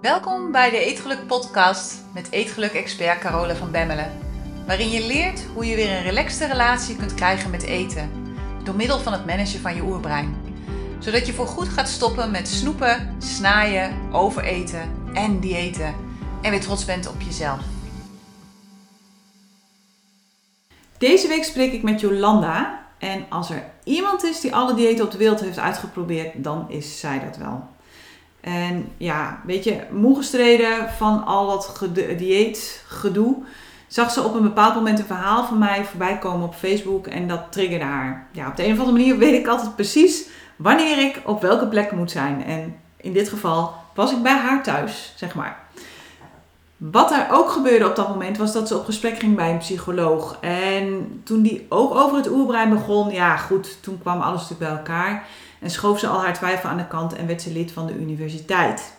Welkom bij de Eetgeluk podcast met Eetgeluk-expert Carola van Bemmelen. Waarin je leert hoe je weer een relaxte relatie kunt krijgen met eten. Door middel van het managen van je oerbrein. Zodat je voorgoed gaat stoppen met snoepen, snaaien, overeten en diëten. En weer trots bent op jezelf. Deze week spreek ik met Jolanda. En als er iemand is die alle diëten op de wereld heeft uitgeprobeerd, dan is zij dat wel. En ja, weet je, moe gestreden van al dat dieetgedoe, zag ze op een bepaald moment een verhaal van mij voorbij komen op Facebook en dat triggerde haar. Ja, op de een of andere manier weet ik altijd precies wanneer ik op welke plek moet zijn. En in dit geval was ik bij haar thuis, zeg maar. Wat er ook gebeurde op dat moment was dat ze op gesprek ging bij een psycholoog. En toen die ook over het oerbrein begon, ja goed, toen kwam alles natuurlijk bij elkaar. En schoof ze al haar twijfel aan de kant en werd ze lid van de universiteit.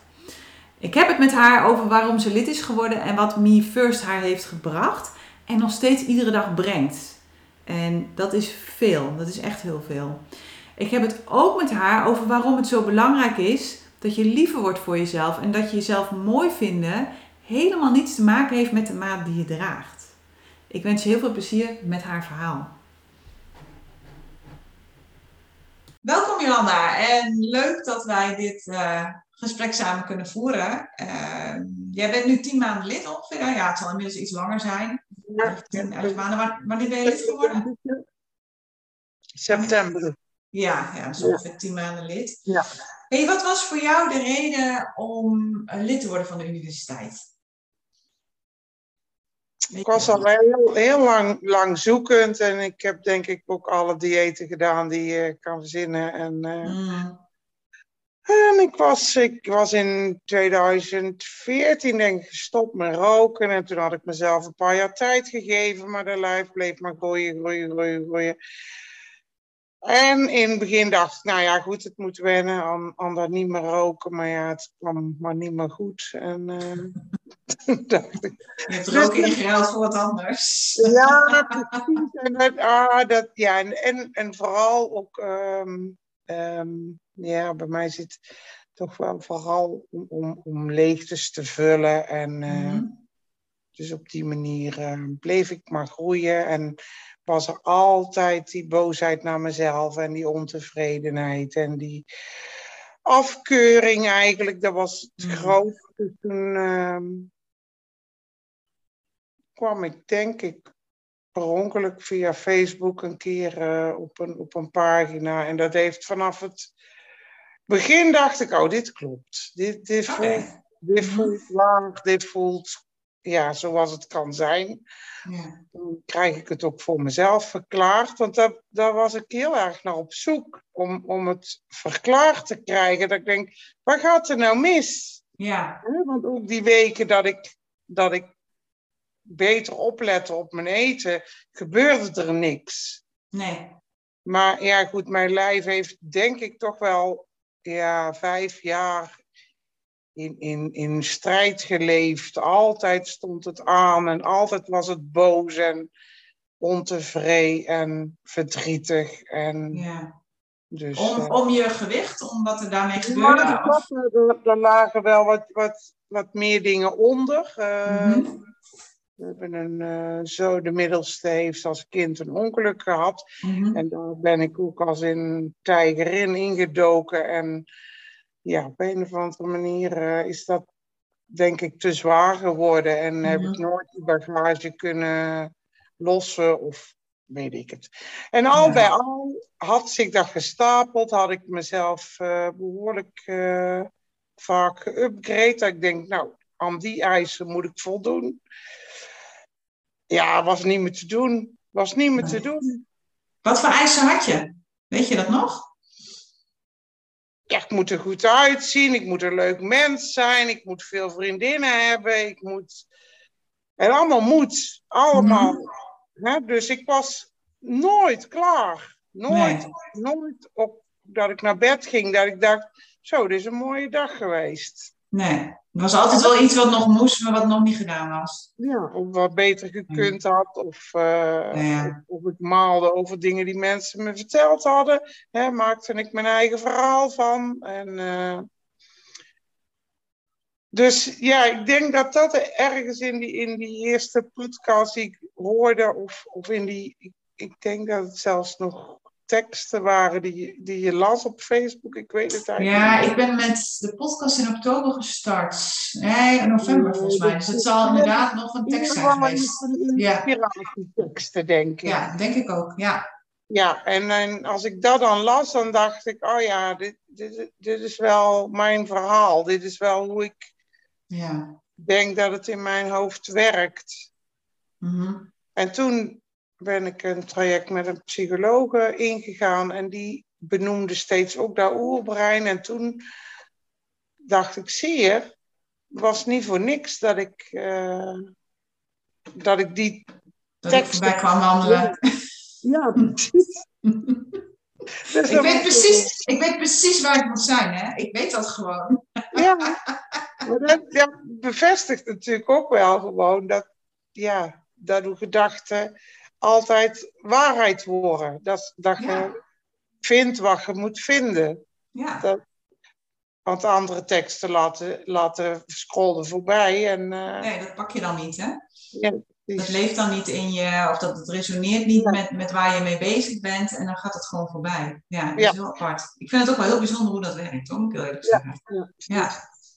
Ik heb het met haar over waarom ze lid is geworden en wat Me First haar heeft gebracht. En nog steeds iedere dag brengt. En dat is veel, dat is echt heel veel. Ik heb het ook met haar over waarom het zo belangrijk is dat je liever wordt voor jezelf en dat je jezelf mooi vinden helemaal niets te maken heeft met de maat die je draagt. Ik wens je heel veel plezier met haar verhaal. Welkom Jolanda en leuk dat wij dit uh, gesprek samen kunnen voeren. Uh, jij bent nu tien maanden lid ongeveer. Ja, het zal inmiddels iets langer zijn. Ja. Tien, elf maanden. Wanneer ben je lid geworden? September. Ja, ja dus ongeveer tien maanden lid. Ja. Hey, wat was voor jou de reden om lid te worden van de universiteit? Ik was al heel, heel lang, lang zoekend en ik heb denk ik ook alle diëten gedaan die je kan verzinnen. En, uh, mm. en ik, was, ik was in 2014 denk ik gestopt met roken en toen had ik mezelf een paar jaar tijd gegeven, maar de lijf bleef maar groeien, groeien, groeien, groeien. En in het begin dacht ik, nou ja, goed, het moet wennen aan, aan dat niet meer roken. Maar ja, het kwam maar niet meer goed. En uh, dacht ik... Je hebt roken ingeruild voor wat anders. ja, precies. En, dat, ah, dat, ja, en, en, en vooral ook, um, um, ja, bij mij zit toch wel vooral om, om, om leegtes te vullen. En uh, mm -hmm. Dus op die manier uh, bleef ik maar groeien. En was er altijd die boosheid naar mezelf en die ontevredenheid en die afkeuring eigenlijk. Dat was het mm. grootste. Dus toen uh, kwam ik denk ik per ongeluk via Facebook een keer uh, op, een, op een pagina. En dat heeft vanaf het begin dacht ik, oh dit klopt. Dit, dit, voelt, dit mm-hmm. voelt lang, dit voelt ja, zoals het kan zijn. Ja. Dan krijg ik het ook voor mezelf verklaard. Want daar, daar was ik heel erg naar op zoek. Om, om het verklaard te krijgen. Dat ik denk, waar gaat er nou mis? Ja. Want ook die weken dat ik, dat ik beter oplette op mijn eten, gebeurde er niks. Nee. Maar ja, goed, mijn lijf heeft denk ik toch wel ja, vijf jaar in, in, in strijd geleefd. Altijd stond het aan en altijd was het boos en ontevreden en verdrietig. En ja. dus, om, uh, om je gewicht, om wat er daarmee gebeurde? Ja, er, er lagen wel wat, wat, wat meer dingen onder. Uh, mm -hmm. We hebben een, uh, zo de middelste heeft als kind een ongeluk gehad. Mm -hmm. En daar ben ik ook als een tijgerin ingedoken. En ja, op een of andere manier uh, is dat denk ik te zwaar geworden. En heb ik nooit die bagage kunnen lossen of weet ik het. En al ja. bij al had zich dat gestapeld, had ik mezelf uh, behoorlijk uh, vaak geüpgrade. Dat ik denk, nou, aan die eisen moet ik voldoen. Ja, was niet meer te doen. Was niet meer te doen. Wat voor eisen had je? Weet je dat nog? Ja, ik moet er goed uitzien, ik moet een leuk mens zijn, ik moet veel vriendinnen hebben, ik moet... En allemaal moet, allemaal. Mm. Dus ik was nooit klaar. Nooit, nee. nooit op dat ik naar bed ging, dat ik dacht, zo, dit is een mooie dag geweest. Nee, er was altijd wel iets wat nog moest, maar wat nog niet gedaan was. Ja, of wat beter gekund had. Of, uh, ja. of, ik maalde over dingen die mensen me verteld hadden. Hè, maakte ik mijn eigen verhaal van. En, uh, dus ja, ik denk dat dat ergens in die, in die eerste podcast die ik hoorde, of, of in die, ik, ik denk dat het zelfs nog teksten waren die, die je las op Facebook. Ik weet het eigenlijk Ja, ik ben met de podcast in oktober gestart. Nee, in november volgens mij. Dus het zal inderdaad nog een tekst zijn geweest. Ja. teksten, denk ik. Ja, denk ik ook, ja. Ja, en, en als ik dat dan las, dan dacht ik, oh ja, dit, dit, dit is wel mijn verhaal. Dit is wel hoe ik ja. denk dat het in mijn hoofd werkt. Mhm. En toen ben ik een traject met een psycholoog ingegaan en die benoemde steeds ook dat oerbrein. En toen dacht ik, zie je, was niet voor niks dat ik, uh, dat ik die dat tekst... ik kwam wandelen. Ja, precies. Dus ik, weet precies, ik weet precies waar ik moet zijn, hè? Ik weet dat gewoon. Ja, maar dat, dat bevestigt natuurlijk ook wel gewoon dat, ja, dat uw gedachten altijd waarheid worden. Dat, dat je vindt wat je moet vinden. Ja. Dat, want andere teksten laten, laten scrollen voorbij. En, uh, nee, dat pak je dan niet, hè? Ja, dat leeft dan niet in je, of dat het resoneert niet met, met waar je mee bezig bent en dan gaat het gewoon voorbij. Ja, dat is heel apart. Ik vind het ook wel heel bijzonder hoe dat werkt, hoor, moet ik heel eerlijk zeggen. Ja, ja.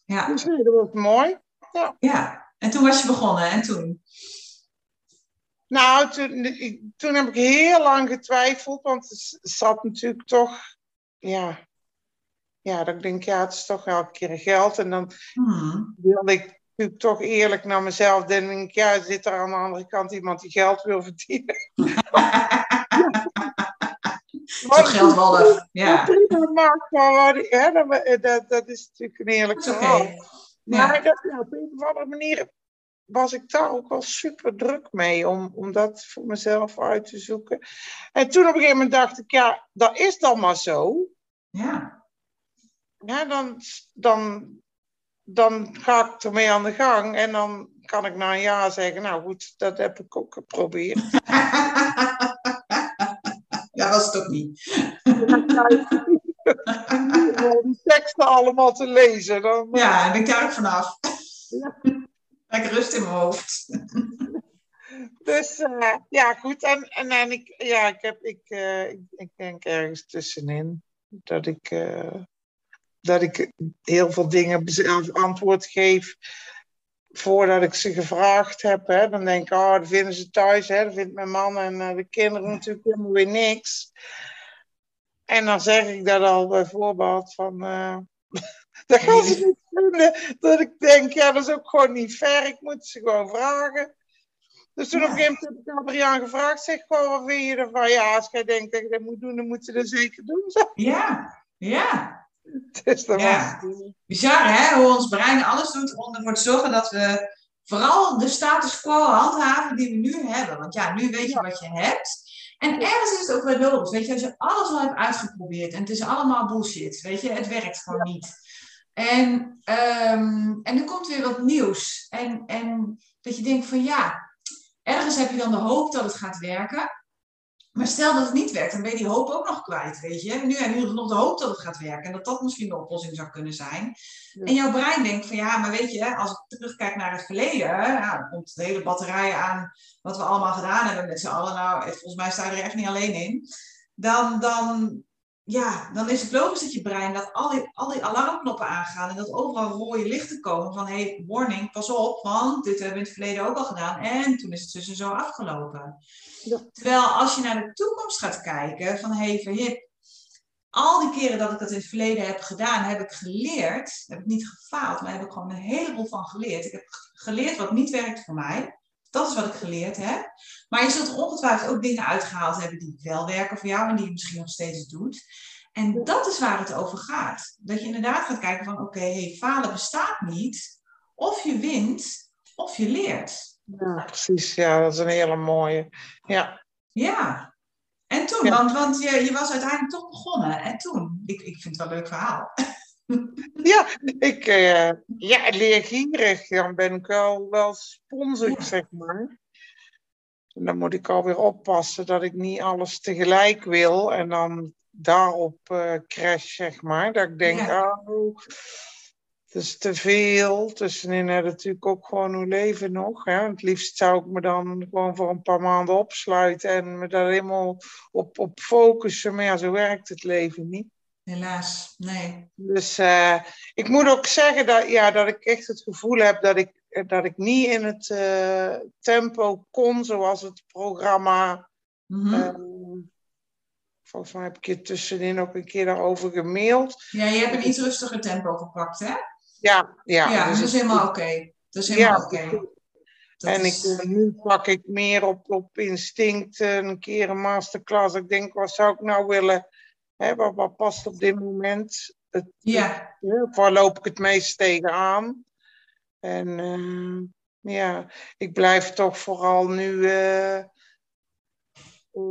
ja. Dus nee, dat was mooi. Ja. ja, en toen was je begonnen, en toen? Nou, toen, ik, toen heb ik heel lang getwijfeld, want het zat natuurlijk toch, ja, ja, dan denk ik, ja, het is toch elke keer geld. En dan hmm. wilde ik natuurlijk toch eerlijk naar mezelf. Dan denk ik, ja, zit er aan de andere kant iemand die geld wil verdienen? Zo geldwallig, ja. Maakt, maar hè, dat, dat, is natuurlijk een eerlijk verhaal. Okay. Maar dat, ja, op een of andere manier was ik daar ook wel super druk mee om, om dat voor mezelf uit te zoeken. En toen op een gegeven moment dacht ik, ja, dat is dan maar zo. Ja. Ja, dan, dan, dan ga ik ermee aan de gang en dan kan ik na een jaar zeggen, nou goed, dat heb ik ook geprobeerd. ja, was het ook niet. die teksten allemaal te lezen. Dan, ja, en ik daar vanaf. Ja. Lekker rust in mijn hoofd. Dus uh, ja, goed. En, en, en ik, ja, ik, heb, ik, uh, ik, ik, denk ergens tussenin dat ik, uh, dat ik heel veel dingen antwoord geef voordat ik ze gevraagd heb. Hè. Dan denk ik, oh, dat vinden ze thuis. Hè. Dat vindt mijn man en de kinderen natuurlijk helemaal weer niks. En dan zeg ik dat al bijvoorbeeld van... dat gaan ze niet vinden. Dat ik denk, ja, dat is ook gewoon niet fair. Ik moet ze gewoon vragen. Dus toen op een gegeven moment heb ik Adriaan gevraagd. Zeg gewoon, wat vind je ervan? Ja, als jij denkt dat je dat moet doen, dan moet je dat zeker doen. Zo. Ja, ja. Dus dat ja. was Bizar, hè? Hoe ons brein alles doet om ervoor te zorgen dat we vooral de status quo handhaven die we nu hebben. Want ja, nu weet je wat je hebt. En ergens is het ook wel logisch. Weet je, als je alles al hebt uitgeprobeerd en het is allemaal bullshit, weet je, het werkt gewoon niet. En, um, en er komt weer wat nieuws. En, en dat je denkt van ja, ergens heb je dan de hoop dat het gaat werken. Maar stel dat het niet werkt, dan ben je die hoop ook nog kwijt, weet je. Nu en nu nog de hoop dat het gaat werken en dat dat misschien de oplossing zou kunnen zijn. En jouw brein denkt van ja, maar weet je, als ik terugkijk naar het verleden, ja, dan komt de hele batterij aan wat we allemaal gedaan hebben met z'n allen. Nou, volgens mij sta je er echt niet alleen in. Dan, dan, ja, dan is het logisch dat je brein dat al die, al die alarmknoppen aangaan en dat overal rode lichten komen van hey, warning, pas op, want dit hebben we in het verleden ook al gedaan en toen is het dus zo afgelopen. Ja. Terwijl als je naar de toekomst gaat kijken van hey, verhip, al die keren dat ik dat in het verleden heb gedaan, heb ik geleerd, heb ik niet gefaald, maar heb ik gewoon een heleboel van geleerd. Ik heb geleerd wat niet werkt voor mij. Dat is wat ik geleerd heb. Maar je zult er ongetwijfeld ook dingen uitgehaald hebben die wel werken voor jou en die je misschien nog steeds doet. En dat is waar het over gaat. Dat je inderdaad gaat kijken van oké, hey, falen bestaat niet. Of je wint, of je leert. Ja, precies. Ja, dat is een hele mooie. Ja. Ja. En toen, want, want je, je was uiteindelijk toch begonnen. En toen, ik, ik vind het wel een leuk verhaal. Ja, ik uh, ja, leergierig. Dan ben ik wel, wel sponsor, zeg maar. En dan moet ik alweer oppassen dat ik niet alles tegelijk wil. En dan daarop uh, crash, zeg maar. Dat ik denk, oh, Het is te veel. Tussenin heb natuurlijk ook gewoon hoe leven nog. Hè? Het liefst zou ik me dan gewoon voor een paar maanden opsluiten en me daar helemaal op, op focussen. Maar ja, zo werkt het leven niet. Helaas, nee. Dus uh, ik moet ook zeggen dat, ja, dat ik echt het gevoel heb dat ik, dat ik niet in het uh, tempo kon zoals het programma. Mm -hmm. volgens mij heb ik je tussenin ook een keer daarover gemaild. Ja, je hebt een iets rustiger tempo gepakt, hè? Ja, ja. Ja, dus dat is helemaal oké. Okay. Dat is helemaal ja, oké. Okay. En is... ik, nu pak ik meer op, op instinct, een keer een masterclass. Ik denk, wat zou ik nou willen Hè, wat, wat, past op dit moment? Het, ja. Waar loop ik het meest tegenaan? En uh, ja, ik blijf toch vooral nu uh,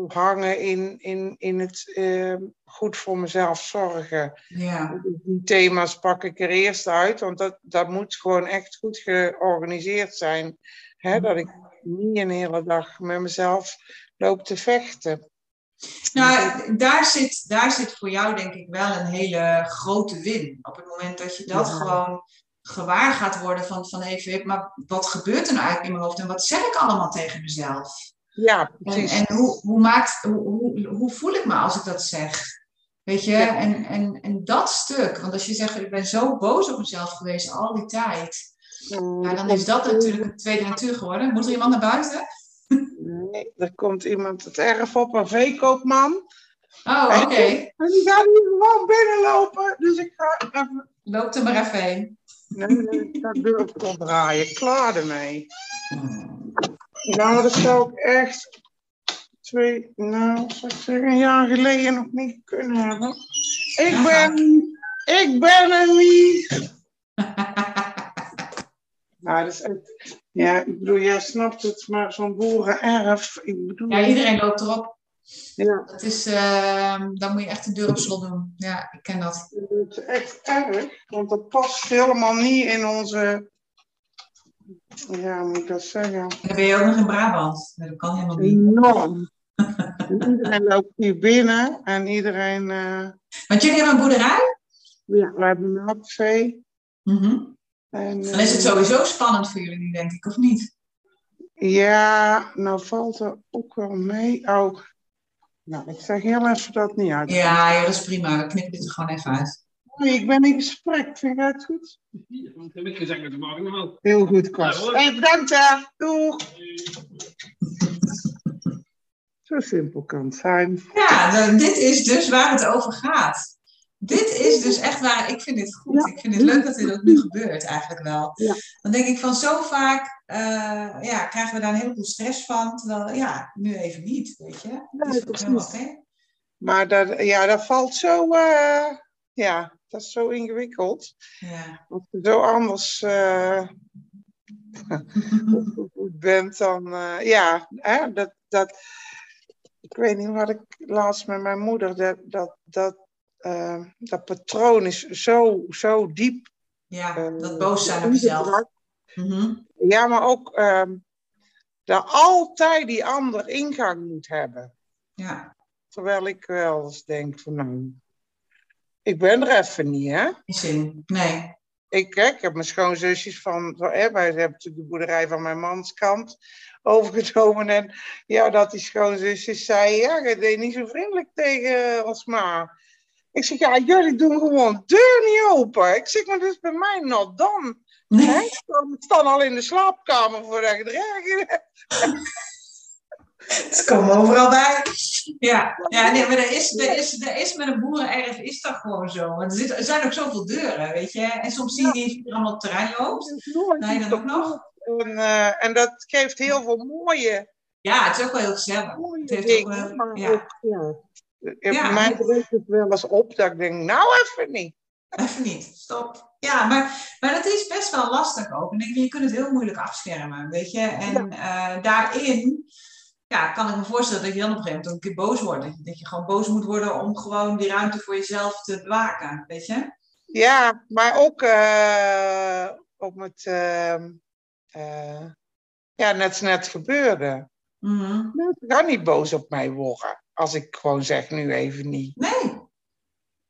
hangen in, in, in het uh, goed voor mezelf zorgen. Ja. Die thema's pak ik er eerst uit, want dat, dat moet gewoon echt goed georganiseerd zijn. Hè, dat ik niet een hele dag met mezelf loop te vechten. Nou, daar zit, daar zit voor jou denk ik wel een hele grote win. Op het moment dat je dat ja. gewoon gewaar gaat worden van, van even, maar wat gebeurt er nou eigenlijk in mijn hoofd en wat zeg ik allemaal tegen mezelf? Ja, precies. En, en hoe, hoe, maakt, hoe, hoe, hoe voel ik me als ik dat zeg? Weet je, ja. en, en, en dat stuk, want als je zegt, ik ben zo boos op mezelf geweest al die tijd, ja, dan is dat natuurlijk een tweede natuur geworden. Moet er iemand naar buiten? Nee, er komt iemand het erf op, een veekoopman. Oh, oké. Okay. En die gaat nu gewoon binnenlopen. Dus ik ga even... Loop er maar even heen. Nee, nee, ik ga de deur op draaien. Klaar ermee. Nou, dat zou ik echt twee, nou, zou ik zeggen, een jaar geleden nog niet kunnen hebben. Ik ben, ik ben er niet. Nou, dat is echt, ja, ik bedoel, jij snapt het, maar zo'n boerenerf, ik bedoel... Ja, iedereen loopt erop. Ja. Dat is, uh, dan moet je echt de deur op slot doen. Ja, ik ken dat. Het is echt erg, want dat past helemaal niet in onze... Ja, hoe moet ik dat zeggen? Dan ben je ook nog in Brabant. Dat kan helemaal niet. Enorm. iedereen loopt hier binnen en iedereen... Uh... Want jullie hebben een boerderij? Ja, we hebben een melkvee. Mm -hmm. En, dan is het sowieso spannend voor jullie denk ik, of niet? Ja, nou valt er ook wel mee. Oh, nou, ik zeg heel even dat niet uit. Ja, ja, dat is prima. We knippen dit er gewoon even uit. Nee, ik ben in gesprek. Vind jij het goed? Ja, dat heb ik gezegd met de morgen al. Heel goed, Kost. Ja, hey, bedankt hè. Doeg. Zo simpel kan het zijn. Ja, nou, dit is dus waar het over gaat. Dit is dus echt waar, ik vind dit goed. Ja. Ik vind het leuk dat dit ook nu gebeurt eigenlijk wel. Ja. Dan denk ik van zo vaak uh, ja, krijgen we daar een heleboel stress van. Terwijl ja, nu even niet, weet je. Ja, dat is helemaal oké. Maar dat, ja, dat valt zo, uh, ja, dat is zo ingewikkeld. Ja. Als je zo anders uh, bent dan, ja, hè, dat, dat, ik weet niet wat ik laatst met mijn moeder, dat, dat, dat uh, dat patroon is zo, zo diep. Ja, uh, dat boos zijn op jezelf. Mm -hmm. Ja, maar ook uh, dat altijd die ander ingang moet hebben. Ja. Terwijl ik wel eens denk van nou, ik ben er even niet, hè? Zin. Nee. Ik, hè, ik heb mijn schoonzusjes van, hè, wij hebben natuurlijk de boerderij van mijn mans kant overgenomen. En ja, dat die schoonzusjes zeiden, ja, je deed niet zo vriendelijk tegen ons maar. Ik zeg, ja, jullie doen gewoon de deur niet open. Ik zeg, maar dat is bij mij not dan. Nee. Ik sta al in de slaapkamer voordat je het hebt. Ze komen overal bij. Ja, ja nee, maar er is, er, is, er is met een boerenerf is dat gewoon zo. Want er, zit, er zijn ook zoveel deuren, weet je. En soms zie je niet er allemaal op het terrein loopt. Nee, dan ook nog. En, uh, en dat geeft heel veel mooie... Ja, het is ook wel heel gezellig. Het heeft ook wel, ja. Ja. Ja, mij brengt het wel eens op dat ik denk, nou even niet. Even niet, stop. Ja, maar, maar dat is best wel lastig ook. En ik, je kunt het heel moeilijk afschermen, weet je. En ja. uh, daarin ja, kan ik me voorstellen dat je dan op een gegeven moment ook een keer boos wordt. Dat je, dat je gewoon boos moet worden om gewoon die ruimte voor jezelf te bewaken, weet je. Ja, maar ook uh, op het... Uh, ja, net net gebeurde. Mm -hmm. Gaan niet boos op mij worden. Als ik gewoon zeg, nu even niet. Nee.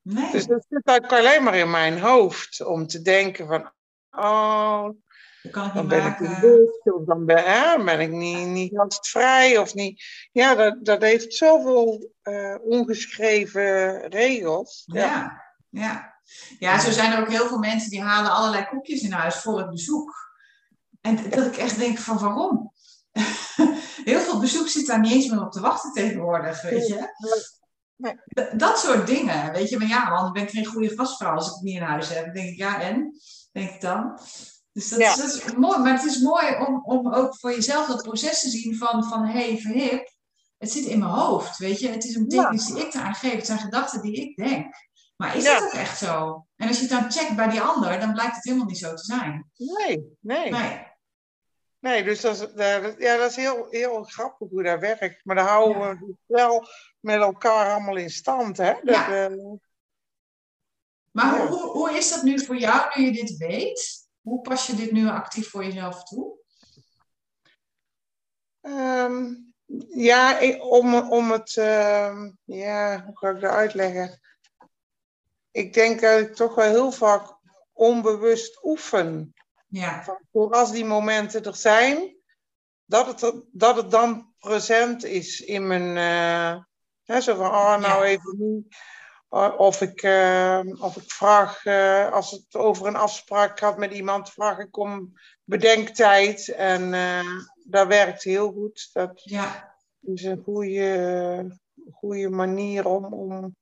Nee. Dus dat zit ook alleen maar in mijn hoofd om te denken van, oh, ik dan niet ben ik maken. niet dit, of dan ben, hè, ben ik niet, niet gastvrij of niet. Ja, dat, dat heeft zoveel eh, ongeschreven regels. Ja. Ja, ja. Ja, zo zijn er ook heel veel mensen die halen allerlei koekjes in huis voor het bezoek. En dat ik echt denk van waarom? Heel veel bezoek zit daar niet eens meer op te wachten tegenwoordig, weet je. Nee. Dat soort dingen, weet je. Maar ja, want ben ik geen goede gastvrouw als ik het niet in huis heb. Dan denk ik, ja en? Denk ik dan. Dus dat, Ja. is, dat is mooi. Maar het is mooi om, om ook voor jezelf dat proces te zien van, van hé, hey, verhip. Het zit in mijn hoofd, weet je. Het is een Ja. betekenis die ik eraan geef. Het zijn gedachten die ik denk. Maar is Ja. dat ook echt zo? En als je het dan checkt bij die ander, dan blijkt het helemaal niet zo te zijn. Nee, nee. Nee. Nee, dus dat is, dat- ja, dat is heel, heel grappig hoe dat werkt. Maar dan houden Ja. we het wel met elkaar allemaal in stand. Hè? Dat, Ja. eh, Maar Ja. hoe, hoe is dat nu voor jou, nu je dit weet? Hoe pas je dit nu actief voor jezelf toe? Ehm, ja, ik- om, om het, ehm, ja, hoe ga ik dat uitleggen? Ik denk dat ik toch wel heel vaak onbewust oefen. Ja, Van, als die momenten er zijn, dat het, er- dat het dan present is in mijn, eh, hè, zo van, oh, nou Ja. even niet. O- Of ik, eh, of ik vraag, eh, als het over een afspraak gaat met iemand, vraag ik om bedenktijd. En eh, dat werkt heel goed. Dat ja, is een goede, goede manier om, om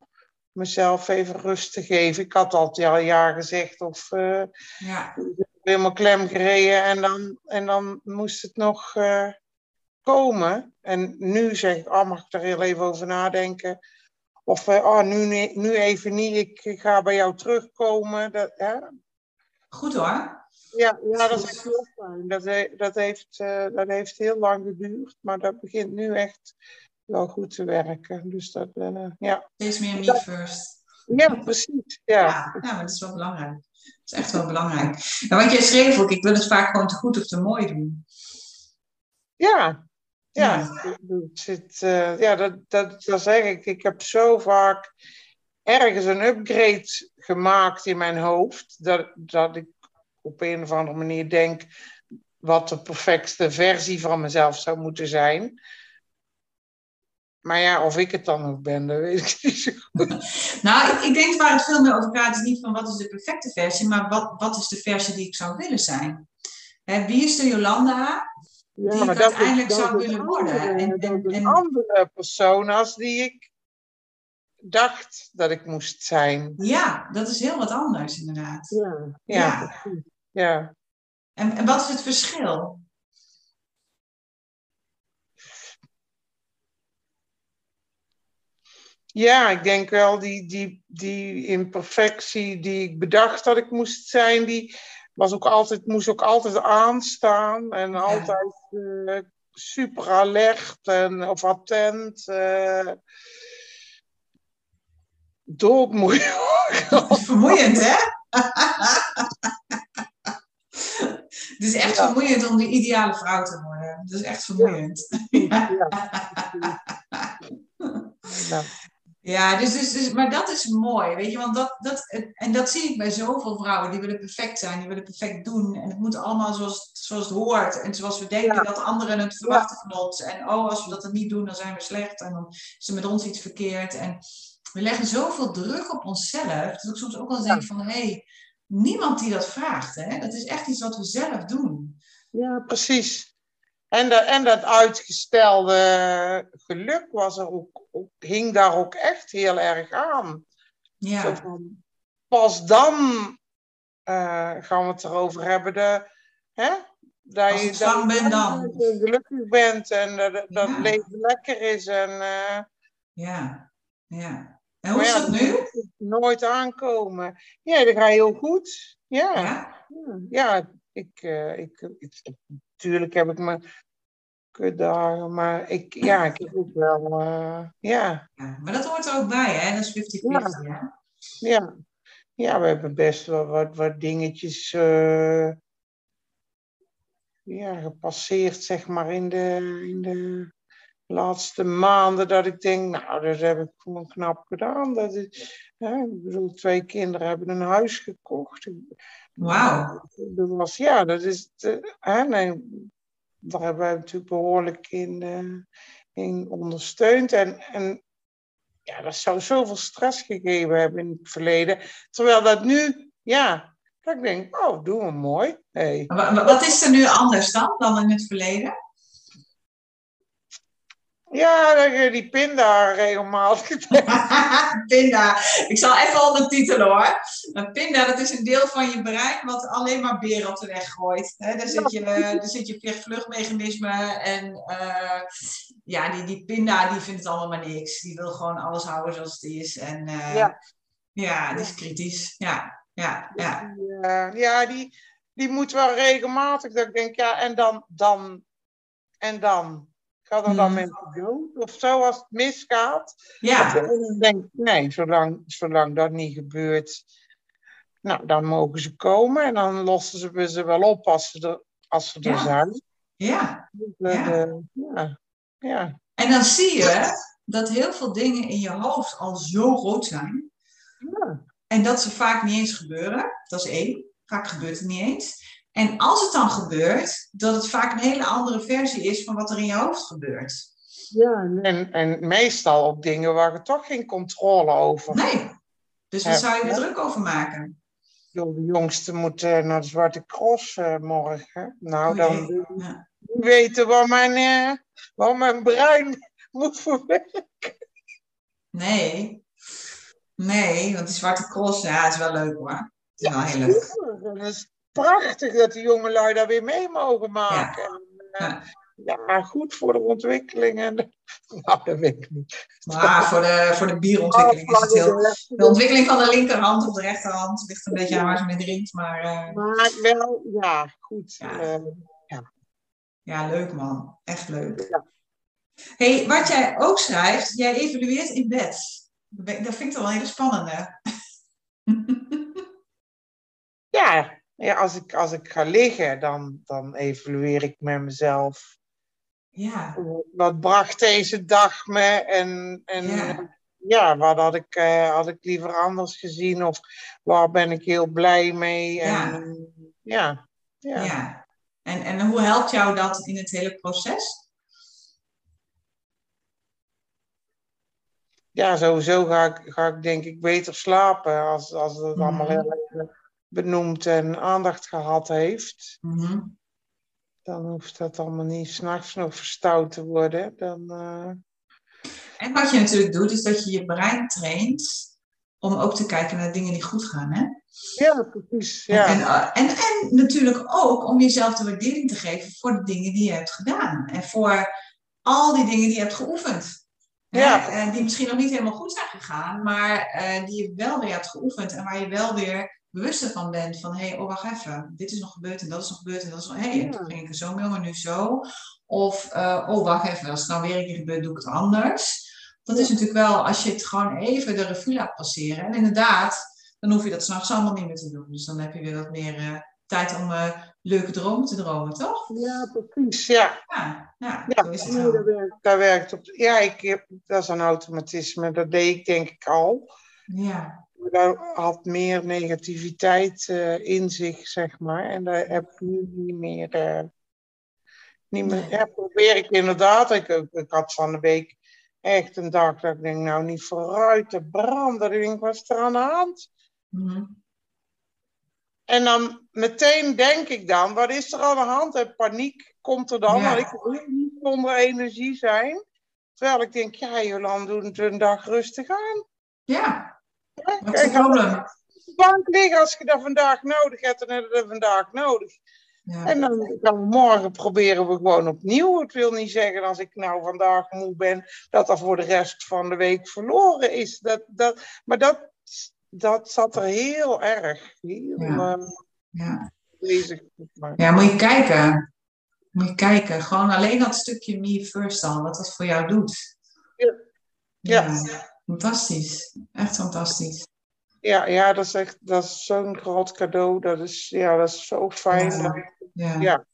mezelf even rust te geven. Ik had altijd al ja gezegd of eh, ja, helemaal klem gereden en dan, en dan moest het nog eh, komen. En nu zeg ik, oh, mag ik daar heel even over nadenken? Of, oh, nu, nu even niet, ik ga bij jou terugkomen. Dat, hè? goed hoor. Ja, ja, dat is echt heel fijn. Dat, he- dat, heeft, eh, dat heeft heel lang geduurd, maar dat begint nu echt wel goed te werken. Dus dat, ja. Steeds meer me first. ja, precies. Ja. Ja, ja, maar dat is wel belangrijk. Is echt wel belangrijk. Want jij schreef ook, ik wil het vaak gewoon te goed of te mooi doen. Ja, ja. Ja. Zit, eh, ja, dat, dat, dat zeg ik. Ik heb zo vaak ergens een upgrade gemaakt in mijn hoofd, dat, dat ik op een of andere manier denk wat de perfecte versie van mezelf zou moeten zijn. Maar ja, of ik het dan ook ben, dat weet ik niet zo goed. Nou, ik, ik denk waar het veel meer over gaat, is niet van wat is de perfecte versie, maar wat, wat is de versie die ik zou willen zijn. Hè, wie is de Jolanda Ja, die ik maar dat is- uiteindelijk zou willen worden. andere- En- en- andere persoon als die ik dacht dat ik moest zijn. Ja, dat is heel wat anders inderdaad. Ja, Ja. ja, ja. En, en wat is het verschil? Ja, ik denk wel die, die, die imperfectie die ik bedacht dat ik moest zijn, die was ook altijd, moest ook altijd aanstaan en altijd eh, super alert en, of attent. eh doodmoeilijk. Vermoeiend, hè? Het is echt Ja. vermoeiend om de ideale vrouw te worden. Dat is echt vermoeiend. ja. Ja. Ja, dus, dus, dus, maar dat is mooi, weet je, want dat, dat, en dat zie ik bij zoveel vrouwen, die willen perfect zijn, die willen perfect doen. En het moet allemaal zoals, zoals het hoort en zoals we denken Ja. dat anderen het verwachten van ons. En oh, als we dat dan niet doen, dan zijn we slecht en dan is er met ons iets verkeerd. En we leggen zoveel druk op onszelf, dat ik soms ook wel denk van, hé, hey, niemand die dat vraagt, hè. Dat is echt iets wat we zelf doen. Ja, precies. En, dat en dat uitgestelde geluk was er ook, ook, hing daar ook echt heel erg aan. Zo Ja, van, pas dan eh, gaan we het erover hebben. De, hè? Dat Als je ik ben dan. gelukkig bent en dat, dat Ja. leven lekker is. En, eh, ja, ja. En hoe is ja, dat nu? nooit aankomen. Ja, dat gaat heel goed. Ja, Ja? ja, ik, eh, ik, ik, natuurlijk heb ik mijn kutdagen, maar ik, ja, ik heb ook wel, eh, ja, Ja, maar dat hoort er ook bij, hè? Dat is 50-50, hè? ja. Ja, we hebben best wel wat, wat dingetjes eh, ja, gepasseerd, zeg maar, in de, in de laatste maanden dat ik denk, nou, dat heb ik gewoon knap gedaan. Dat is, hè, ik bedoel, twee kinderen hebben een huis gekocht. Wauw. Dat was, ja, dat is, eh, daar hebben wij natuurlijk behoorlijk in, eh, in ondersteund. En, en ja, dat zou zoveel stress gegeven hebben in het verleden. Terwijl dat nu, ja, dat ik denk, oh, doen we mooi. Hey. Wa- wa- Wat is er nu anders dan, dan in het verleden? Ja, dat je die pinda regelmatig. pinda. Ik zal even ondertitelen hoor. Een pinda, dat is een deel van je brein wat alleen maar beren op de weg gooit. Hè, daar, zit je, daar zit je vlucht-vluchtmechanisme en eh, ja, die, die pinda die vindt het allemaal maar niks. Die wil gewoon alles houden zoals het is. En eh, Ja. ja, die is kritisch. Ja, ja, ja. Ja, ja die, die moet wel regelmatig. Dat ik denk, ja, en dan, dan, en dan. Gaat er dan mensen dood? Of zo als het misgaat? Ja, En dan denk ik, nee, zolang, zolang dat niet gebeurt, nou, dan mogen ze komen en dan lossen ze we ze wel op als ze er, als ze er Ja. zijn. ja. De- Ja. de- ja. ja. En dan zie je dat heel veel dingen in je hoofd al zo groot zijn. Ja. En dat ze vaak niet eens gebeuren. Dat is één. Vaak gebeurt het niet eens. En als het dan gebeurt, dat het vaak een hele andere versie is van wat er in je hoofd gebeurt. Ja, en, en meestal ook dingen waar je toch geen controle over hebt. Nee. Dus wat Ja. zou je er druk over maken? De jongste moet naar de Zwarte Cross eh, morgen. Nou, dan jee. Ja. weten waar mijn, eh, waar mijn brein moet verwerken. Nee. Nee, want die zwarte cross, ja, is wel leuk hoor. Is wel heel leuk. Het is prachtig dat die jongelui daar weer mee mogen maken. En, eh, Ja. ja, goed voor de ontwikkeling. En, nou, dat weet ik niet. Maar voor de, voor de bierontwikkeling is het heel... De ontwikkeling van de linkerhand op de rechterhand ligt een beetje aan waar ze mee drinkt. Maar eh, Maar wel, ja, goed. Ja. eh, ja, leuk man. Echt leuk. hey, wat jij ook schrijft, jij evalueert in bed. Dat vind ik toch wel een hele spannende. Ja, als, ik, als ik ga liggen, dan, dan evalueer ik met mezelf. Ja, Wat bracht deze dag me? En, en Ja. ja, wat had ik, eh, had ik liever anders gezien? Of waar ben ik heel blij mee? En, ja. ja. Ja. En, en hoe helpt jou dat in het hele proces? ja, sowieso ga ik, ga ik denk ik beter slapen als, als het Mhm. allemaal heel even benoemd en aandacht gehad heeft. Mhm. Dan hoeft dat allemaal niet s'nachts nog verstout te worden. Dan, eh, En wat je natuurlijk doet, is dat je je brein traint om ook te kijken naar dingen die goed gaan. Hè? ja, precies. Ja. En, eh, en, en natuurlijk ook om jezelf de waardering te geven voor de dingen die je hebt gedaan. En voor al die dingen die je hebt geoefend. Ja. En die misschien nog niet helemaal goed zijn gegaan, maar eh, die je wel weer hebt geoefend. En waar je wel weer bewuster van bent. Van hé, hey, oh wacht even, dit is nog gebeurd en dat is nog gebeurd. En dat is nog, hé, hey, Ja. toen ging ik er zo mee om en nu zo. Of, eh, oh wacht even, als het nou weer een keer gebeurt, doe ik het anders. Dat is natuurlijk wel, als je het gewoon even de revue laat passeren. En inderdaad, dan hoef je dat s'nachts allemaal niet meer te doen. Dus dan heb je weer wat meer eh, tijd om eh, leuke dromen te dromen, toch? ja, precies. Ja, Ja, ja, is het werkt, dat werkt op. Ja, ik, heb- dat is een automatisme. Dat deed ik denk ik al. Ja, Dat had meer negativiteit eh, in zich, zeg maar. En daar heb ik nu niet meer. eh, niet meer ja, probeer ik inderdaad. Ik, ik, ik had van de week echt een dag dat ik denk, nou niet vooruit te branden. Ik denk, wat is er aan de hand? Mhm. En dan meteen denk ik dan, wat is er aan de hand? En paniek komt er dan, Ja. want ik wil niet zonder energie zijn. Terwijl ik denk, ja Jolan, doe het een dag rustig aan. ja. Wat is het probleem? bank liggen als je dat vandaag nodig hebt, dan heb je dat vandaag nodig. Ja. En dan we morgen proberen we gewoon opnieuw. Het wil niet zeggen als ik nou vandaag moe ben, dat dat voor de rest van de week verloren is. Dat, dat, maar dat, dat zat er heel erg. Heel Ja. eh, Ja. bezig. Ja, moet je kijken. Moet je kijken. Gewoon alleen dat stukje me first al, wat dat voor jou doet. Ja. Ja. Fantastisch. Echt fantastisch. ja, ja, dat is echt dat is zo'n groot cadeau. Dat is, ja, dat is zo fijn. Ja. Ja. Ja.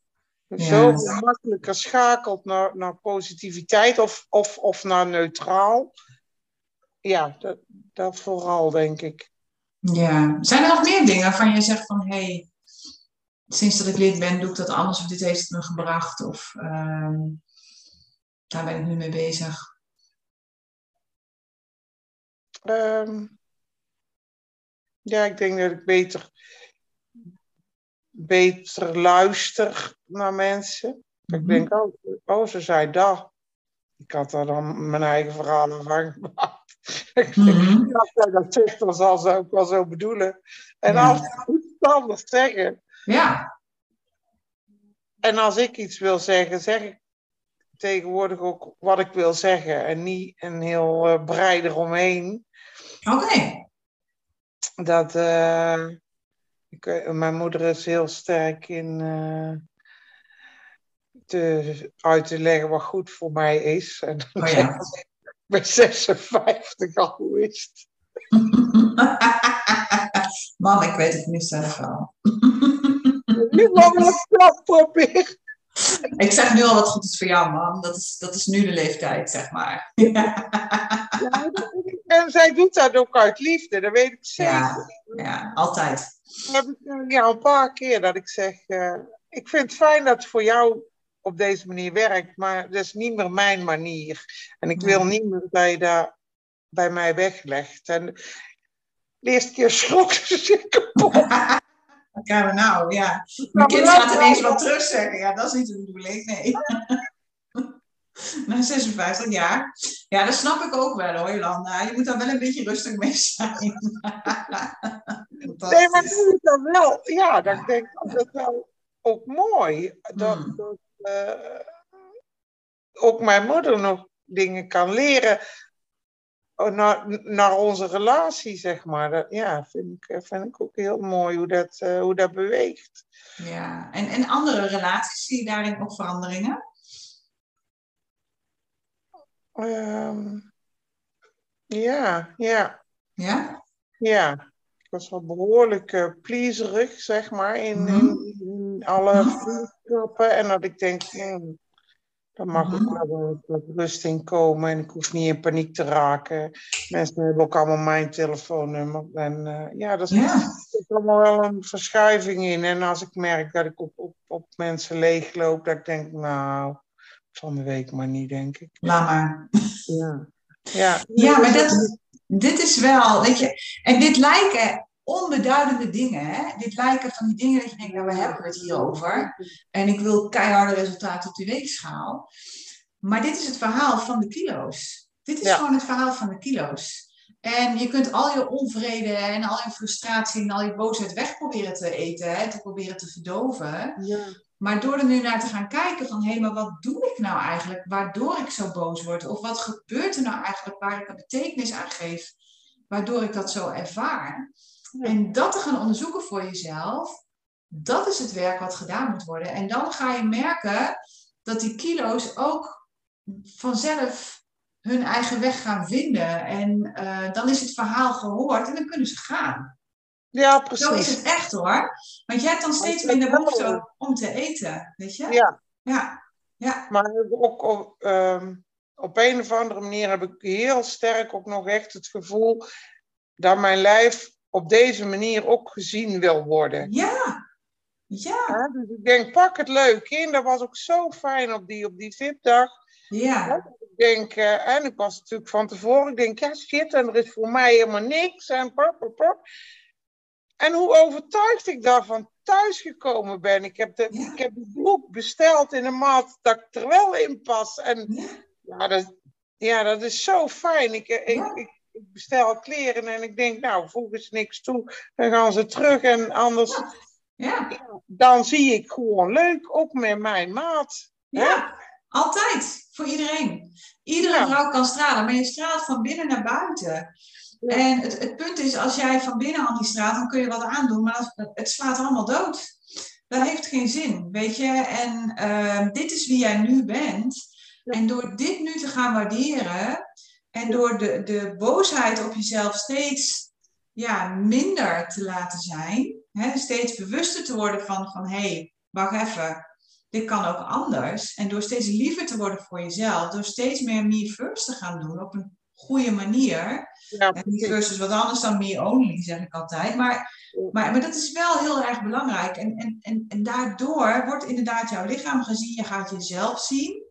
Ja. Zo makkelijker schakelt naar, naar positiviteit of, of, of naar neutraal. Ja, dat, dat vooral, denk ik. Ja. Zijn er nog meer dingen waarvan je zegt van hé, hey, sinds dat ik lid ben, doe ik dat anders of dit heeft het me gebracht of ehm, daar ben ik nu mee bezig. Ehm, ja, ik denk dat ik beter, beter luister naar mensen. Ik Mhm. denk, oh, oh, ze zei dat. Ik had daar dan mijn eigen verhalen van gemaakt. Ik denk, Mhm. ja, zij dat zegt, dan zal ze ook wel zo bedoelen. En Ja. als ze iets anders zeggen. Ja, En als ik iets wil zeggen, zeg ik tegenwoordig ook wat ik wil zeggen. En niet een heel uh, brei eromheen. Oké. Dat, uh, ik, mijn moeder is heel sterk in uh, te, uit te leggen wat goed voor mij is. En Oh ja. ik ben 56 al, hoe is het? Mam, ik weet het nu zelf wel. Nu mag ik het proberen. Ik zeg nu al wat goed is voor jou, mam. Dat is, dat is nu de leeftijd, zeg maar. Ja, Ja, en zij doet dat ook uit liefde, dat weet ik zeker. ja, ja altijd. heb ik ja, een paar keer dat ik zeg, uh, ik vind het fijn dat het voor jou op deze manier werkt, maar dat is niet meer mijn manier. En ik wil niet meer dat je dat bij mij weglegt. En de eerste keer schrok ze zich kapot. We nou? Ja. Mijn kind gaat ineens wat terugzeggen. Ja, dat is niet de bedoeling, nee. Na 56 jaar. Ja, dat snap ik ook wel hoor, Jolanda. Je moet daar wel een beetje rustig mee zijn. nee, maar nu is dat wel. Ja, dat ik denk dat is wel ook mooi. Dat, Hmm. dat uh, ook mijn moeder nog dingen kan leren naar, naar onze relatie, zeg maar. Dat, ja, vind ik, vind ik ook heel mooi hoe dat, uh, hoe dat beweegt. Ja, en, en andere relaties, zie je daarin ook veranderingen? Um, ja, ja. Ja? Ja. Ik was wel behoorlijk uh, pleaserig, zeg maar, in, mm -hmm. in, in alle vriendschappen. En dat ik denk, daar mag mm -hmm. ook wel rust in komen. En ik hoef niet in paniek te raken. Mensen hebben ook allemaal mijn telefoonnummer. En uh, ja, dat is ja. allemaal wel een verschuiving in. En als ik merk dat ik op, op, op mensen leegloop, dat ik denk, nou, van de week maar niet, denk ik. Laat maar. Ja, ja. ja maar dat, dit is wel, weet je, en dit lijken onbeduidende dingen, hè? Dit lijken van die dingen dat je denkt, nou, waar hebben we het hier over? En ik wil keiharde resultaten op die weegschaal. Maar dit is het verhaal van de kilo's. Dit is ja. gewoon het verhaal van de kilo's. En je kunt al je onvrede en al je frustratie en al je boosheid weg proberen te eten, hè? te proberen te verdoven. Ja. Maar door er nu naar te gaan kijken van, hé, hey, maar wat doe ik nou eigenlijk waardoor ik zo boos word? Of wat gebeurt er nou eigenlijk waar ik een betekenis aan geef, waardoor ik dat zo ervaar? Ja. En dat te gaan onderzoeken voor jezelf, dat is het werk wat gedaan moet worden. En dan ga je merken dat die kilo's ook vanzelf hun eigen weg gaan vinden. En uh, dan is het verhaal gehoord en dan kunnen ze gaan. Ja, precies. Zo is het echt hoor. Want je hebt dan steeds minder behoefte om te eten, weet je? Ja. Ja. ja. Maar ook op, um, op een of andere manier heb ik heel sterk ook nog echt het gevoel dat mijn lijf op deze manier ook gezien wil worden. Ja. Ja. ja dus ik denk, pak het leuk in. Dat was ook zo fijn op die, op die VIP-dag. Ja. ja. Ik denk, uh, en ik was natuurlijk van tevoren, ik denk, ja shit, en er is voor mij helemaal niks. En pop, pop, pop. En hoe overtuigd ik daarvan thuisgekomen ben. Ik heb, de, ja. ik heb die broek besteld in een maat dat ik er wel in pas. En ja, ja, dat, ja dat is zo fijn. Ik, Ja. ik, ik bestel kleren en ik denk, nou, voegen ze niks toe. Dan gaan ze terug en anders, ja. dan zie ik gewoon leuk, ook met mijn maat. Ja. Altijd. Voor iedereen. Iedere vrouw kan stralen, maar je straalt van binnen naar buiten. Ja. En het, het punt is, als jij van binnen al niet straalt, dan kun je wat aandoen, maar als- het slaat allemaal dood. Dat heeft geen zin, weet je. En ehm, dit is wie jij nu bent. En door dit nu te gaan waarderen en door de, de boosheid op jezelf steeds ja, minder te laten zijn, hè, steeds bewuster te worden van, van hé, hey, wacht even, dit kan ook anders. En door steeds liever te worden voor jezelf, door steeds meer me first te gaan doen op een goede manier. Ja, is wat anders dan me only, zeg ik altijd. Maar, maar, maar dat is wel heel erg belangrijk. En, en, en, en daardoor wordt inderdaad jouw lichaam gezien. Je gaat jezelf zien.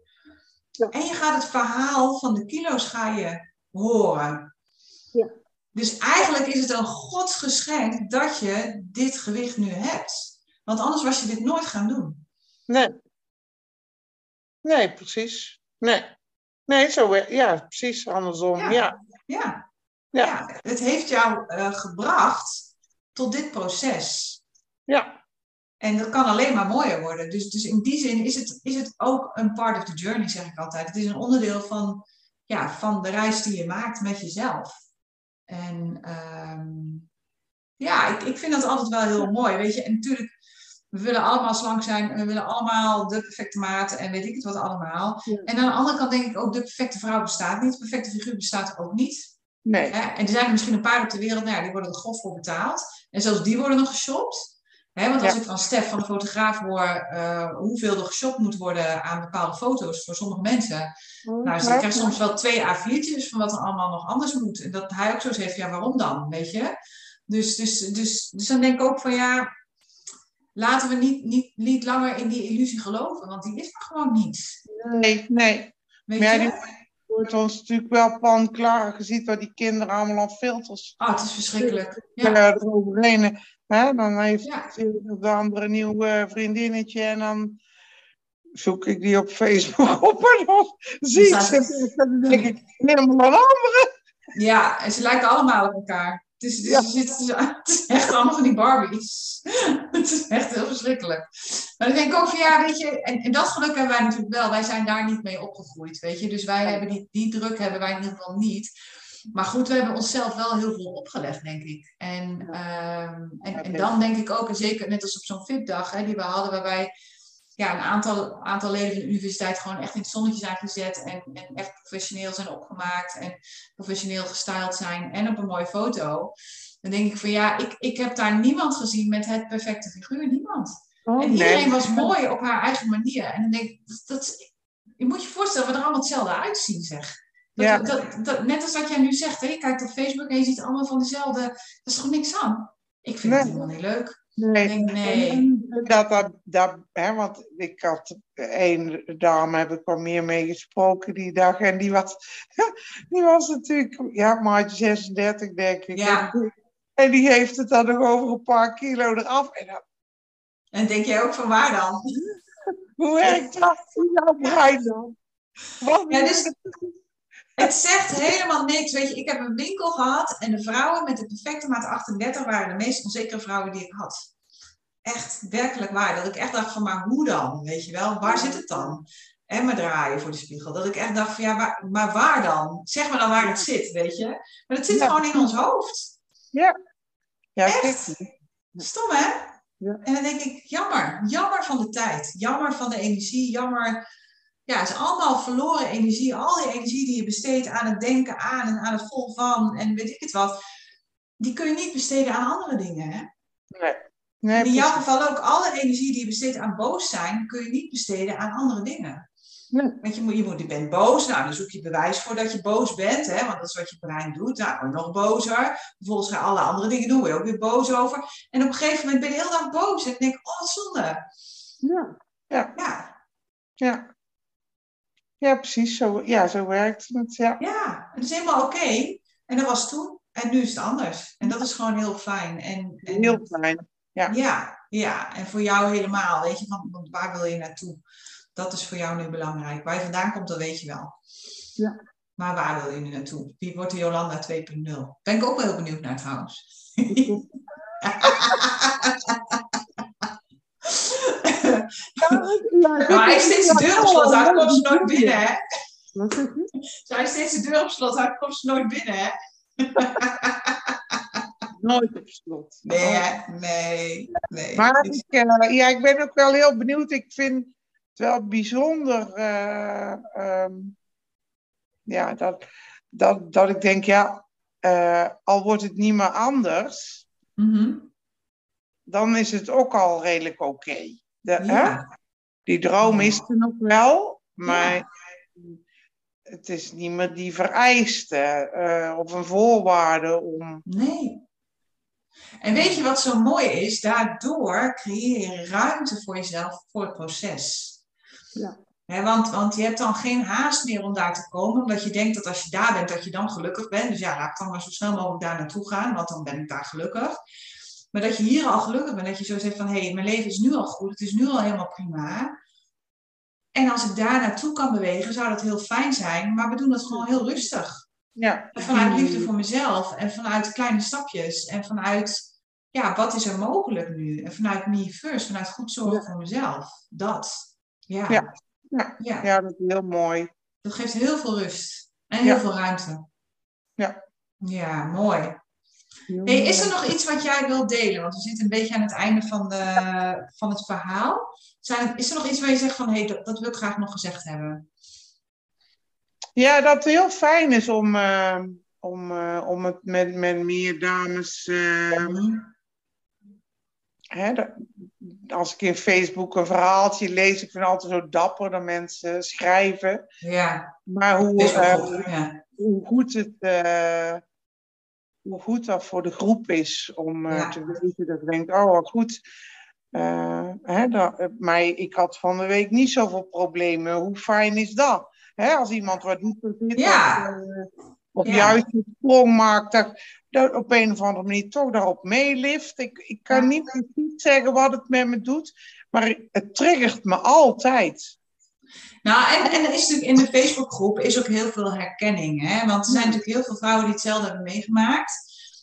Ja. En je gaat het verhaal van de kilo's ga je horen. Ja. Dus eigenlijk is het een godsgeschenk dat je dit gewicht nu hebt. Want anders was je dit nooit gaan doen. Nee. Nee, precies. Nee. Nee, zo Ja, precies. Andersom. Ja. Ja. Ja, Ja. ja. het heeft jou eh, gebracht tot dit proces. Ja. En dat kan alleen maar mooier worden. Dus, dus in die zin is het, is het ook een part of the journey, zeg ik altijd. Het is een onderdeel van, ja, van de reis die je maakt met jezelf. En ehm, ja, ik, ik vind dat altijd wel heel mooi. Weet je, en natuurlijk, we willen allemaal slank zijn. En we willen allemaal de perfecte maat en weet ik het wat allemaal. Ja. En aan de andere kant denk ik ook, de perfecte vrouw bestaat niet. De perfecte figuur bestaat ook niet. Nee. Hè? En er zijn er misschien een paar op de wereld, nou ja, die worden er grof voor betaald. En zelfs die worden nog geshopt. Hè, want als Ja. ik van Stef, van de fotograaf, hoor eh, hoeveel er geshopt moet worden aan bepaalde foto's voor sommige mensen. Nou, dus ik krijg soms wel twee A4'tjes van wat er allemaal nog anders moet. En dat hij ook zo heeft, ja, waarom dan, weet je? Dus, dus, dus, dus dan denk ik ook van, ja, laten we niet, niet, niet langer in die illusie geloven, want die is er gewoon niet. Nee, nee. Weet Maar je? die wordt ons natuurlijk wel pan klaar. Je ziet waar die kinderen allemaal aan filters Oh, het is verschrikkelijk. Ja, eroverheen. Hè? Dan heeft ja. de andere een nieuw eh, vriendinnetje en dan zoek ik die op Facebook op en dan zie ik ze. Dan denk ik, helemaal een andere. Ja, en ze lijken allemaal op elkaar. Het is, het is, Ja. het is, het is echt allemaal van die Barbies. het is echt heel verschrikkelijk. Maar dan denk ik ook van ja, weet je, en, en dat geluk hebben wij natuurlijk wel. Wij zijn daar niet mee opgegroeid, weet je. Dus wij hebben die, die druk hebben wij in ieder geval niet. Maar goed, we hebben onszelf wel heel veel opgelegd, denk ik. En, ehm, en, en dan denk ik ook, en zeker net als op zo'n VIP-dag hè, die we hadden, waarbij ja, een aantal, aantal leden van de universiteit gewoon echt in het zonnetje zijn gezet en, en echt professioneel zijn opgemaakt en professioneel gestyled zijn en op een mooie foto. Dan denk ik van ja, ik, ik heb daar niemand gezien met het perfecte figuur, niemand. Oh, en iedereen was mooi op haar eigen manier. En dan denk ik, dat, dat, je moet je voorstellen, we er allemaal hetzelfde uitzien, zeg. Dat, Ja. dat, dat, net als wat jij nu zegt, hè, je kijkt op Facebook en je ziet allemaal van dezelfde. Dat is toch niks aan? Ik vind het helemaal niet leuk. Nee. Nee. En Dat, dat, dat, hè, want ik had één dame, heb ik wel meer mee gesproken die dag. En die was, die was natuurlijk, ja, maatje 36 denk ik. Ja. En, die, en die heeft het dan nog over een paar kilo eraf. En dan, En denk jij ook van waar dan? hoe werkt dat in jouw brein dan? Wat Ja, dus het zegt helemaal niks. Weet je, ik heb een winkel gehad en de vrouwen met de perfecte maat 38 waren de meest onzekere vrouwen die ik had. Echt, werkelijk waar. Dat ik echt dacht van, maar hoe dan? Weet je wel, waar zit het dan? En me draaien voor de spiegel. Dat ik echt dacht van, ja, waar, maar waar dan? Zeg maar dan waar het zit, weet je. Maar het zit Ja. gewoon in ons hoofd. ja, Echt? kijk, Stom, hè? Ja. En dan denk ik, jammer. Jammer van de tijd. Jammer van de energie. Jammer. Ja, het is allemaal verloren energie. Al die energie die je besteedt aan het denken aan en aan het vol van en weet ik het wat. Die kun je niet besteden aan andere dingen, hè? nee. In jouw precies. geval ook, alle energie die je besteedt aan boos zijn, kun je niet besteden aan andere dingen. Nee. Want je, moet, je, moet, je bent boos, nou dan zoek je bewijs voor dat je boos bent, hè, want dat is wat je brein doet. Nou, nog bozer. Vervolgens ga je alle andere dingen doen, je ook weer boos over. En op een gegeven moment ben je heel dag boos en ik denk, oh wat zonde. Ja, ja, Ja, ja. Ja, precies. Zo, ja, zo werkt het. Ja. ja, het is helemaal oké. En dat was toen en nu is het anders. En dat is gewoon heel fijn. En, en Heel fijn. Ja. Ja, ja, en voor jou helemaal. Weet je, van, waar wil je naartoe? Dat is voor jou nu belangrijk. Waar je vandaan komt, dat weet je wel. Ja. Maar waar wil je nu naartoe? Wie wordt de Jolanda 2.0? Ben ik ook wel heel benieuwd naar trouwens. Maar hij is steeds de deur op slot, hij komt ze nooit binnen, hè? Wat zeg je? Zij is steeds de deur op slot, hij komt ze nooit binnen, hè? Nooit op slot. Nee, nee, nee. Maar ik, eh, ja, ik ben ook wel heel benieuwd. Ik vind het wel bijzonder. eh, ehm, ja, dat, dat, dat ik denk, ja, eh, al wordt het niet meer anders, Mhm. dan is het ook al redelijk oké. De- hè? Die droom is er nog wel, maar het is niet meer die vereiste eh, of een voorwaarde om. Nee. En weet je wat zo mooi is? Daardoor creëer je ruimte voor jezelf voor het proces. Ja. Want, want je hebt dan geen haast meer om daar te komen, omdat je denkt dat als je daar bent, dat je dan gelukkig bent. Dus ja, laat ik dan maar zo snel mogelijk daar naartoe gaan, want dan ben ik daar gelukkig. Maar dat je hier al gelukkig bent, dat je zo zegt van hé, hey, mijn leven is nu al goed, het is nu al helemaal prima. En als ik daar naartoe kan bewegen, zou dat heel fijn zijn, maar we doen dat gewoon heel rustig. Ja, Vanuit liefde voor mezelf en vanuit kleine stapjes en vanuit, ja, wat is er mogelijk nu? En vanuit me first, vanuit goed zorgen voor mezelf. Dat. Ja. Ja. Ja. ja. dat is heel mooi. Dat geeft heel veel rust en heel veel ruimte. Ja. Ja, mooi. Hey, is er nog iets wat jij wilt delen? Want we zitten een beetje aan het einde van, de, van het verhaal. Zijn, is er nog iets waar je zegt van, hé, hey, dat, dat wil ik graag nog gezegd hebben? Ja, dat het heel fijn is om, eh, om, eh, om het met, met meer dames. eh, Mhm. hè, dat- als ik in Facebook een verhaaltje lees, ik vind het altijd zo dapper dat mensen schrijven. Ja, Maar hoe, ja. hoe, goed het, hoe goed dat voor de groep is om eh, Ja. te weten dat ik denk, oh wat goed. Eh, hè, dat, eh, maar ik had van de week niet zoveel problemen. Hoe fijn is dat? Hè, als iemand wat dieper zit, Ja. of, of Ja. juist een sprong maakt, dat, dat op een of andere manier toch daarop meelift. Ik, ik kan niet precies zeggen wat het met me doet, maar het triggert me altijd. Nou, en, en er is natuurlijk in de Facebookgroep is ook heel veel herkenning. Hè? Want er zijn natuurlijk heel veel vrouwen die hetzelfde hebben meegemaakt.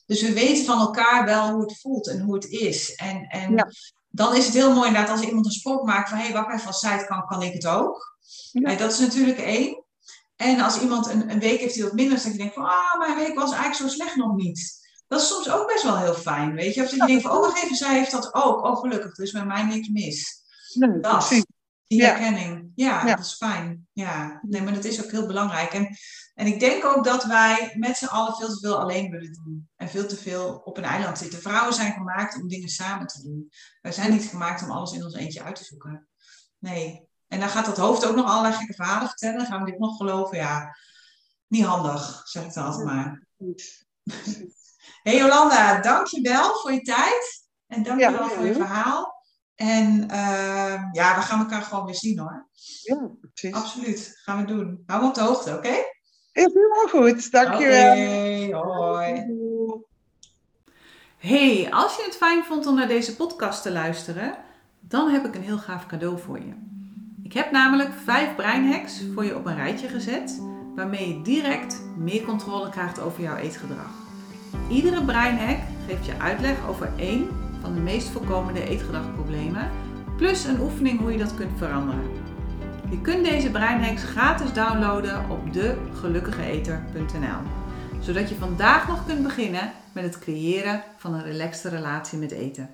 Dus we weten van elkaar wel hoe het voelt en hoe het is. En, en Ja. dan is het heel mooi inderdaad als iemand een sprong maakt van... hé, hey, wacht even, als zij het kan, kan ik het ook. Ja. En dat is natuurlijk één. En als iemand een, een week heeft die wat minder is, dat je denkt van... ah, mijn week was eigenlijk zo slecht nog niet. Dat is soms ook best wel heel fijn, weet je. Of dat je denkt van, oh, wacht even, zij heeft dat ook. Oh, gelukkig, er is bij mij niks mis. Nee, Dat. Die Ja. herkenning. Ja, Ja. dat is fijn. Ja, nee, maar dat is ook heel belangrijk. En, en ik denk ook dat wij met z'n allen veel te veel alleen willen doen. En veel te veel op een eiland zitten. Vrouwen zijn gemaakt om dingen samen te doen. Wij zijn niet gemaakt om alles in ons eentje uit te zoeken. Nee. En dan gaat dat hoofd ook nog allerlei gekke verhalen vertellen. Gaan we dit nog geloven? Ja, niet handig, zeg ik dan altijd maar. hey Jolanda, dank je wel voor je tijd. En dank je Ja, wel voor je verhaal. En ehm, ja, we gaan elkaar gewoon weer zien hoor. Ja, precies. Absoluut, gaan we doen. Hou me op de hoogte, oké? Is helemaal goed, dankjewel. Oké, hoi. Hey, als je het fijn vond om naar deze podcast te luisteren, dan heb ik een heel gaaf cadeau voor je. Ik heb namelijk vijf breinhacks voor je op een rijtje gezet, waarmee je direct meer controle krijgt over jouw eetgedrag. Iedere breinhack geeft je uitleg over één van de meest voorkomende eetgedragproblemen, plus een oefening hoe je dat kunt veranderen. Je kunt deze breinhacks gratis downloaden op degelukkigeeter.nl zodat je vandaag nog kunt beginnen met het creëren van een relaxte relatie met eten.